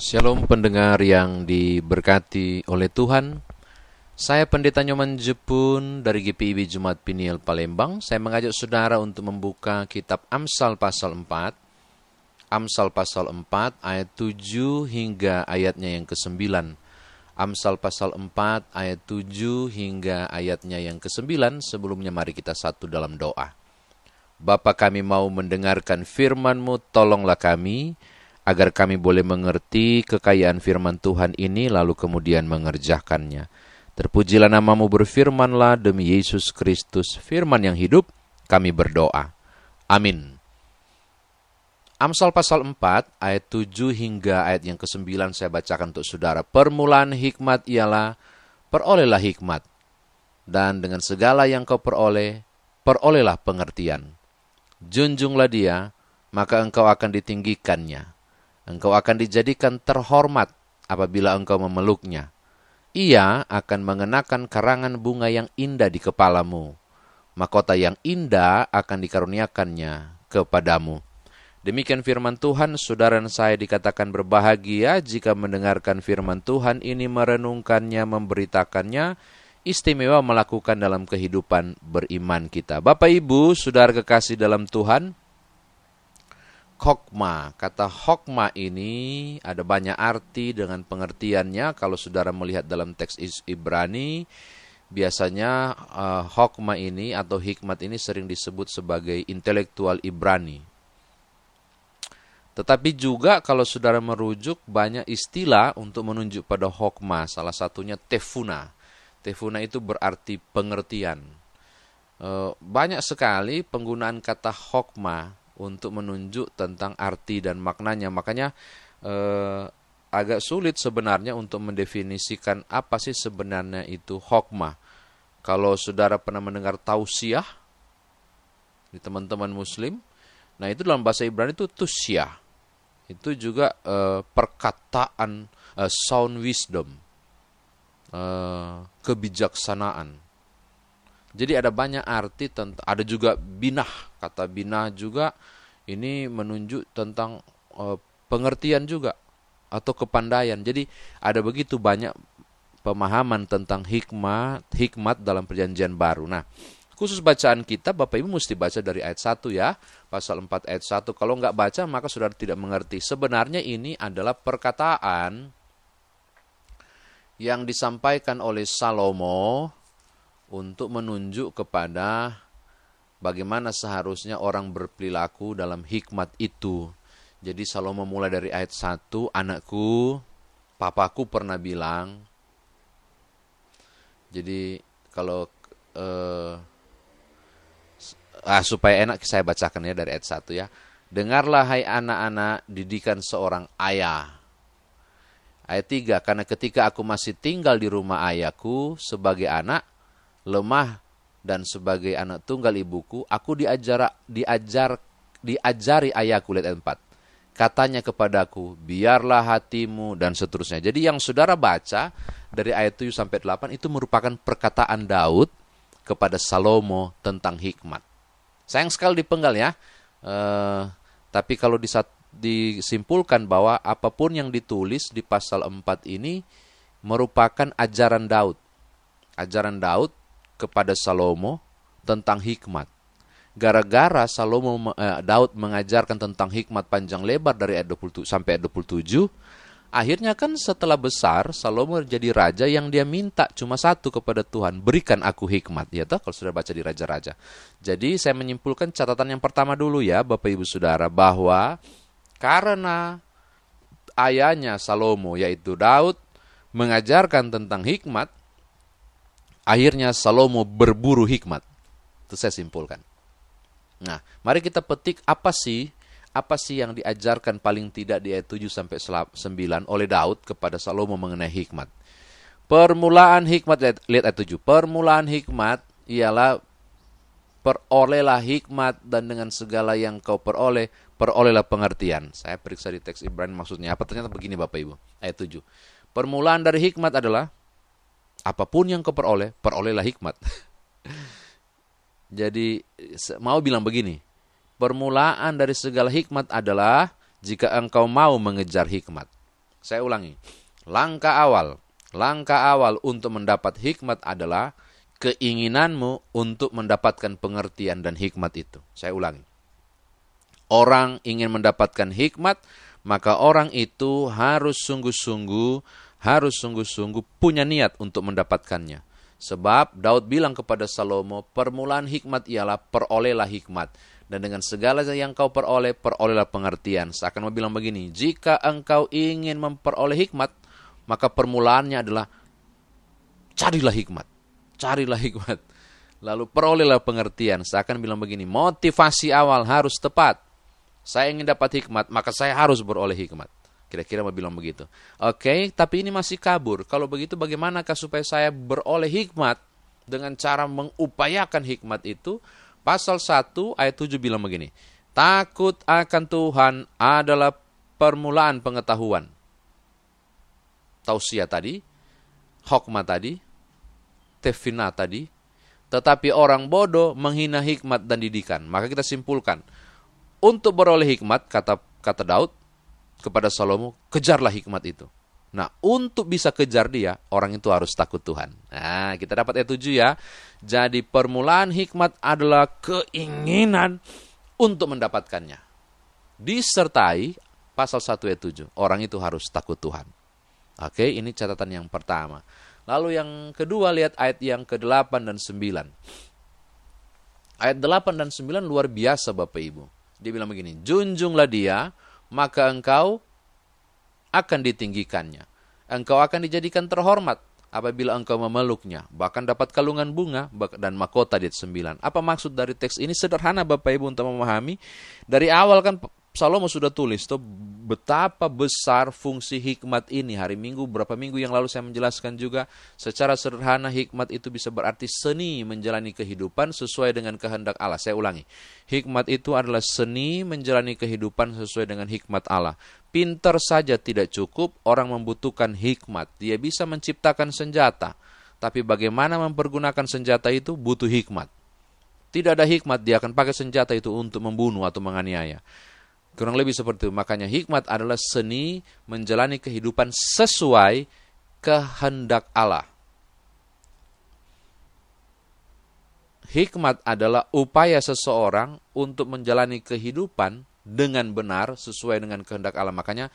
Shalom pendengar yang diberkati oleh Tuhan. Saya Pendeta Nyoman Jepun dari GPIB Jumat Piniel Palembang. Saya mengajak saudara untuk membuka kitab Amsal pasal 4. Amsal pasal 4 ayat 7 hingga ayatnya yang ke-9. Amsal pasal 4 ayat 7 hingga ayatnya yang ke-9. Sebelumnya mari kita satu dalam doa. Bapa kami mau mendengarkan firman-Mu, tolonglah kami agar kami boleh mengerti kekayaan firman Tuhan ini lalu kemudian mengerjakannya. Terpujilah namamu berfirmanlah demi Yesus Kristus, firman yang hidup, kami berdoa. Amin. Amsal pasal 4 ayat 7 hingga ayat yang ke-9 saya bacakan untuk saudara. Permulaan hikmat ialah perolehlah hikmat. Dan dengan segala yang kau peroleh, perolehlah pengertian. Junjunglah dia, maka engkau akan ditinggikannya Engkau akan dijadikan terhormat apabila engkau memeluknya. Ia akan mengenakan karangan bunga yang indah di kepalamu. Mahkota yang indah akan dikaruniakannya kepadamu. Demikian firman Tuhan, saudara saya dikatakan berbahagia jika mendengarkan firman Tuhan ini merenungkannya, memberitakannya, istimewa melakukan dalam kehidupan beriman kita. Bapak Ibu, saudara kekasih dalam Tuhan, hokma. Kata hokma ini ada banyak arti dengan pengertiannya. Kalau saudara melihat dalam teks Ibrani, biasanya uh, hokma ini atau hikmat ini sering disebut sebagai intelektual Ibrani. Tetapi juga kalau saudara merujuk banyak istilah untuk menunjuk pada hokma. Salah satunya tefuna. Tefuna itu berarti pengertian. Uh, banyak sekali penggunaan kata hokma untuk menunjuk tentang arti dan maknanya. Makanya eh, agak sulit sebenarnya untuk mendefinisikan apa sih sebenarnya itu hokmah. Kalau saudara pernah mendengar tausiah di teman-teman muslim, nah itu dalam bahasa Ibrani itu tusyah. Itu juga eh, perkataan eh, sound wisdom, eh, kebijaksanaan. Jadi ada banyak arti tentang ada juga binah kata binah juga ini menunjuk tentang uh, pengertian juga atau kepandaian. Jadi ada begitu banyak pemahaman tentang hikmat hikmat dalam perjanjian baru. Nah, khusus bacaan kita Bapak Ibu mesti baca dari ayat 1 ya, pasal 4 ayat 1. Kalau nggak baca maka saudara tidak mengerti. Sebenarnya ini adalah perkataan yang disampaikan oleh Salomo untuk menunjuk kepada bagaimana seharusnya orang berperilaku dalam hikmat itu. Jadi Salomo mulai dari ayat 1, anakku, papaku pernah bilang, jadi kalau eh, ah, supaya enak saya bacakan ya dari ayat 1 ya. Dengarlah hai anak-anak didikan seorang ayah. Ayat 3, karena ketika aku masih tinggal di rumah ayahku sebagai anak, lemah dan sebagai anak tunggal ibuku, aku diajar diajar diajari ayahku lihat 4. Katanya kepadaku, biarlah hatimu dan seterusnya. Jadi yang saudara baca dari ayat 7 sampai 8 itu merupakan perkataan Daud kepada Salomo tentang hikmat. Sayang sekali dipenggal ya. Uh, tapi kalau disat, disimpulkan bahwa apa pun yang ditulis di pasal 4 ini merupakan ajaran Daud. Ajaran Daud kepada Salomo tentang hikmat. Gara-gara Salomo eh, Daud mengajarkan tentang hikmat panjang lebar dari ayat 20 sampai ayat 27, akhirnya kan setelah besar Salomo jadi raja yang dia minta cuma satu kepada Tuhan, berikan aku hikmat. Ya toh kalau sudah baca di raja-raja. Jadi saya menyimpulkan catatan yang pertama dulu ya Bapak Ibu Saudara bahwa karena ayahnya Salomo yaitu Daud mengajarkan tentang hikmat, Akhirnya Salomo berburu hikmat. Itu saya simpulkan. Nah, mari kita petik apa sih apa sih yang diajarkan paling tidak di ayat 7 sampai 9 oleh Daud kepada Salomo mengenai hikmat. Permulaan hikmat lihat ayat 7. Permulaan hikmat ialah perolehlah hikmat dan dengan segala yang kau peroleh perolehlah pengertian. Saya periksa di teks Ibrani maksudnya apa ternyata begini Bapak Ibu. Ayat 7. Permulaan dari hikmat adalah apa pun yang kau peroleh, perolehlah hikmat. Jadi mau bilang begini, permulaan dari segala hikmat adalah jika engkau mau mengejar hikmat. Saya ulangi. Langkah awal, langkah awal untuk mendapat hikmat adalah keinginanmu untuk mendapatkan pengertian dan hikmat itu. Saya ulangi. Orang ingin mendapatkan hikmat, maka orang itu harus sungguh-sungguh, harus sungguh-sungguh punya niat untuk mendapatkannya. Sebab Daud bilang kepada Salomo, permulaan hikmat ialah perolehlah hikmat. Dan dengan segala yang kau peroleh, perolehlah pengertian. Seakan mau bilang begini, jika engkau ingin memperoleh hikmat, maka permulaannya adalah carilah hikmat. Carilah hikmat. Lalu perolehlah pengertian. Seakan bilang begini, motivasi awal harus tepat. Saya ingin dapat hikmat, maka saya harus beroleh hikmat. Kira-kira mau bilang begitu. Oke, okay, tapi ini masih kabur. Kalau begitu bagaimanakah supaya saya beroleh hikmat dengan cara mengupayakan hikmat itu? Pasal 1 ayat 7 bilang begini. Takut akan Tuhan adalah permulaan pengetahuan. Tausia tadi, hokmah tadi, tefina tadi, tetapi orang bodoh menghina hikmat dan didikan. Maka kita simpulkan, untuk beroleh hikmat, kata kata Daud, kepada Salomo, kejarlah hikmat itu. Nah, untuk bisa kejar dia, orang itu harus takut Tuhan. Nah, kita dapat ayat 7 ya. Jadi permulaan hikmat adalah keinginan untuk mendapatkannya. Disertai pasal 1 ayat 7. Orang itu harus takut Tuhan. Oke, ini catatan yang pertama. Lalu yang kedua, lihat ayat yang ke-8 dan 9. Ayat 8 dan 9 luar biasa Bapak Ibu. Dia bilang begini, junjunglah dia maka engkau akan ditinggikannya. Engkau akan dijadikan terhormat apabila engkau memeluknya, bahkan dapat kalungan bunga dan mahkota di sembilan. Apa maksud dari teks ini? Sederhana Bapak Ibu untuk memahami. Dari awal kan Salomo sudah tulis tuh betapa besar fungsi hikmat ini. Hari Minggu, berapa minggu yang lalu saya menjelaskan juga secara sederhana hikmat itu bisa berarti seni menjalani kehidupan sesuai dengan kehendak Allah. Saya ulangi. Hikmat itu adalah seni menjalani kehidupan sesuai dengan hikmat Allah. Pinter saja tidak cukup, orang membutuhkan hikmat. Dia bisa menciptakan senjata. Tapi bagaimana mempergunakan senjata itu butuh hikmat. Tidak ada hikmat, dia akan pakai senjata itu untuk membunuh atau menganiaya. Kurang lebih seperti itu. Makanya hikmat adalah seni menjalani kehidupan sesuai kehendak Allah. Hikmat adalah upaya seseorang untuk menjalani kehidupan dengan benar sesuai dengan kehendak Allah. Makanya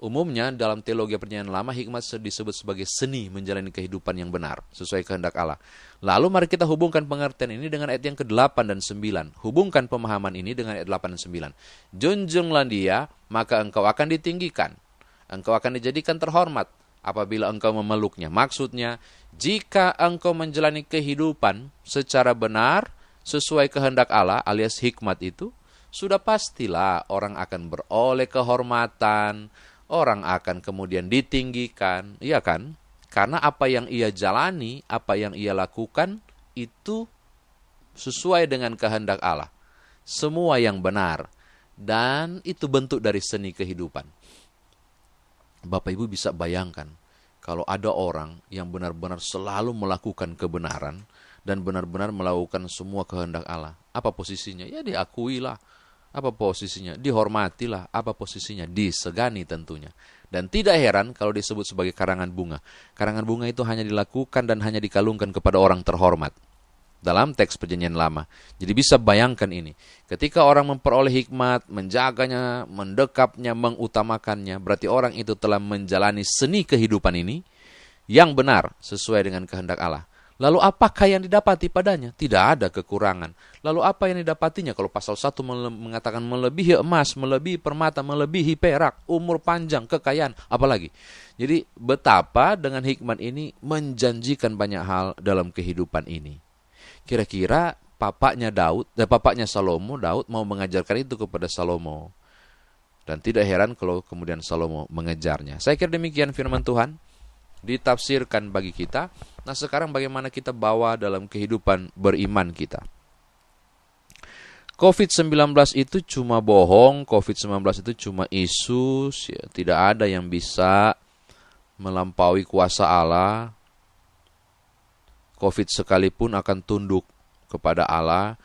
Umumnya dalam teologi perjanjian lama hikmat disebut sebagai seni menjalani kehidupan yang benar sesuai kehendak Allah. Lalu mari kita hubungkan pengertian ini dengan ayat yang ke-8 dan 9. Hubungkan pemahaman ini dengan ayat 8 dan 9. Junjunglah dia, maka engkau akan ditinggikan. Engkau akan dijadikan terhormat apabila engkau memeluknya. Maksudnya, jika engkau menjalani kehidupan secara benar sesuai kehendak Allah alias hikmat itu, sudah pastilah orang akan beroleh kehormatan, orang akan kemudian ditinggikan, iya kan? Karena apa yang ia jalani, apa yang ia lakukan itu sesuai dengan kehendak Allah. Semua yang benar dan itu bentuk dari seni kehidupan. Bapak Ibu bisa bayangkan kalau ada orang yang benar-benar selalu melakukan kebenaran dan benar-benar melakukan semua kehendak Allah. Apa posisinya? Ya diakuilah apa posisinya? Dihormatilah. Apa posisinya? Disegani tentunya. Dan tidak heran kalau disebut sebagai karangan bunga. Karangan bunga itu hanya dilakukan dan hanya dikalungkan kepada orang terhormat. Dalam teks perjanjian lama. Jadi bisa bayangkan ini. Ketika orang memperoleh hikmat, menjaganya, mendekapnya, mengutamakannya. Berarti orang itu telah menjalani seni kehidupan ini yang benar sesuai dengan kehendak Allah. Lalu apakah yang didapati padanya? Tidak ada kekurangan. Lalu apa yang didapatinya? Kalau pasal 1 mengatakan melebihi emas, melebihi permata, melebihi perak, umur panjang, kekayaan, apalagi. Jadi betapa dengan hikmat ini menjanjikan banyak hal dalam kehidupan ini. Kira-kira papaknya Daud, dan eh, papaknya Salomo, Daud mau mengajarkan itu kepada Salomo. Dan tidak heran kalau kemudian Salomo mengejarnya. Saya kira demikian firman Tuhan ditafsirkan bagi kita. Nah, sekarang bagaimana kita bawa dalam kehidupan beriman kita? COVID-19 itu cuma bohong, COVID-19 itu cuma isu, ya, tidak ada yang bisa melampaui kuasa Allah. COVID sekalipun akan tunduk kepada Allah.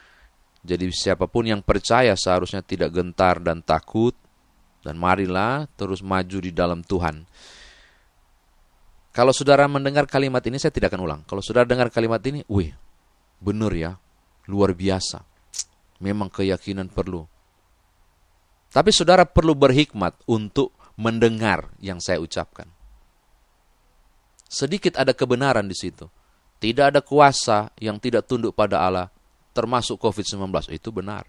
Jadi siapa pun yang percaya seharusnya tidak gentar dan takut Dan marilah terus maju di dalam Tuhan. Kalau saudara mendengar kalimat ini, saya tidak akan ulang. Kalau saudara dengar kalimat ini, wih, benar ya, luar biasa. Memang keyakinan perlu. Tapi saudara perlu berhikmat untuk mendengar yang saya ucapkan. Sedikit ada kebenaran di situ. Tidak ada kuasa yang tidak tunduk pada Allah, termasuk COVID-19. Itu benar.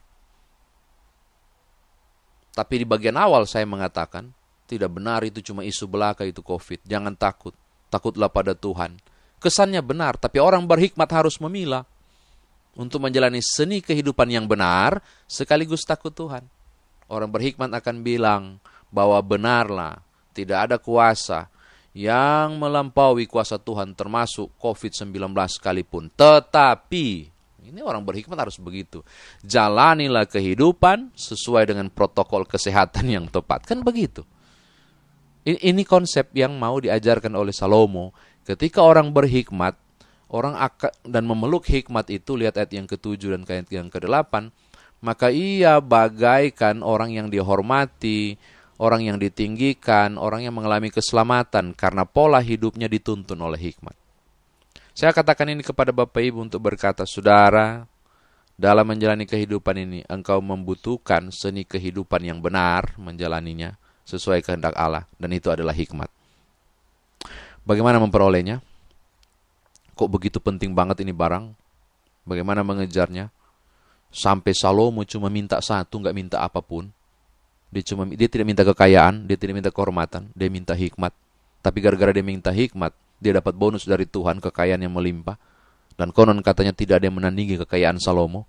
Tapi di bagian awal saya mengatakan, tidak benar itu cuma isu belaka itu COVID. Jangan takut. Takutlah pada Tuhan. Kesannya benar, tapi orang berhikmat harus memilah. Untuk menjalani seni kehidupan yang benar, sekaligus takut Tuhan. Orang berhikmat akan bilang bahwa benarlah tidak ada kuasa yang melampaui kuasa Tuhan termasuk COVID-19 sekalipun. Tetapi, ini orang berhikmat harus begitu. Jalanilah kehidupan sesuai dengan protokol kesehatan yang tepat. Kan begitu. Ini konsep yang mau diajarkan oleh Salomo. Ketika orang berhikmat, orang akan dan memeluk hikmat itu, lihat ayat yang ketujuh dan ayat yang kedelapan, maka ia bagaikan orang yang dihormati, orang yang ditinggikan, orang yang mengalami keselamatan karena pola hidupnya dituntun oleh hikmat. Saya katakan ini kepada Bapak Ibu untuk berkata, Saudara, dalam menjalani kehidupan ini, engkau membutuhkan seni kehidupan yang benar menjalaninya sesuai kehendak Allah, dan itu adalah hikmat. Bagaimana memperolehnya? Kok begitu penting banget ini barang? Bagaimana mengejarnya? Sampai Salomo cuma minta satu, nggak minta apa pun. Dia cuma dia tidak minta kekayaan, dia tidak minta kehormatan, dia minta hikmat. Tapi gara-gara dia minta hikmat, dia dapat bonus dari Tuhan, kekayaan yang melimpah. Dan konon katanya tidak ada yang menandingi kekayaan Salomo.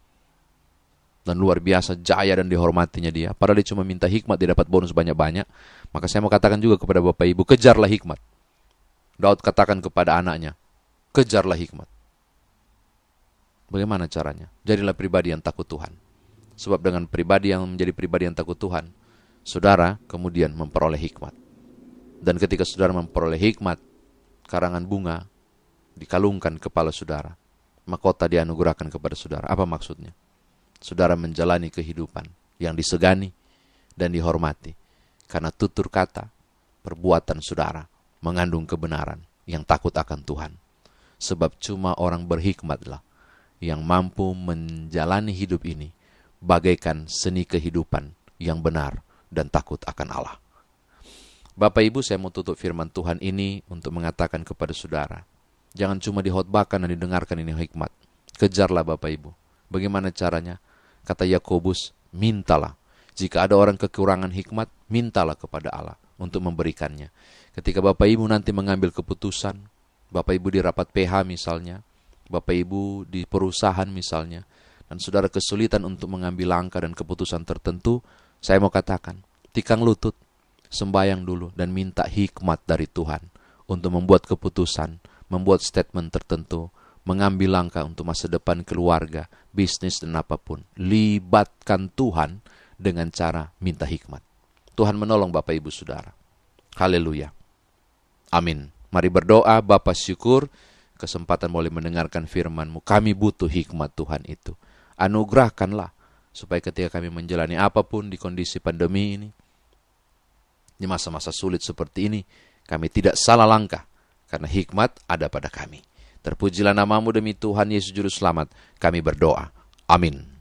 Dan luar biasa jaya dan dihormatinya dia. Padahal dia cuma minta hikmat, dia dapat bonus banyak-banyak. Maka saya mau katakan juga kepada Bapak Ibu, kejarlah hikmat. Daud katakan kepada anaknya, kejarlah hikmat. Bagaimana caranya? Jadilah pribadi yang takut Tuhan. Sebab dengan pribadi yang menjadi pribadi yang takut Tuhan, saudara kemudian memperoleh hikmat. Dan ketika saudara memperoleh hikmat, karangan bunga dikalungkan kepala saudara. Mahkota dianugerahkan kepada saudara. Apa maksudnya? Saudara menjalani kehidupan yang disegani dan dihormati. Karena tutur kata, perbuatan saudara mengandung kebenaran yang takut akan Tuhan. Sebab cuma orang berhikmatlah yang mampu menjalani hidup ini bagaikan seni kehidupan yang benar dan takut akan Allah. Bapak Ibu, saya mau tutup firman Tuhan ini untuk mengatakan kepada saudara, jangan cuma dihotbahkan dan didengarkan ini hikmat. Kejarlah Bapak Ibu. Bagaimana caranya? Kata Yakobus, mintalah. Jika ada orang kekurangan hikmat, mintalah kepada Allah untuk memberikannya. Ketika Bapak Ibu nanti mengambil keputusan, Bapak Ibu di rapat PH misalnya, Bapak Ibu di perusahaan misalnya, dan saudara kesulitan untuk mengambil langkah dan keputusan tertentu, saya mau katakan, tikang lutut, sembayang dulu dan minta hikmat dari Tuhan untuk membuat keputusan, membuat statement tertentu, mengambil langkah untuk masa depan keluarga, bisnis dan apa pun. Libatkan Tuhan dengan cara minta hikmat. Tuhan menolong Bapak Ibu Saudara. Haleluya. Amin. Mari berdoa, Bapak syukur, kesempatan boleh mendengarkan firman-Mu. Kami butuh hikmat Tuhan itu. Anugerahkanlah supaya ketika kami menjalani apa pun di kondisi pandemi ini, di masa-masa sulit seperti ini, kami tidak salah langkah karena hikmat ada pada kami. Terpujilah namamu demi Tuhan Yesus Juru Selamat. Kami berdoa. Amin.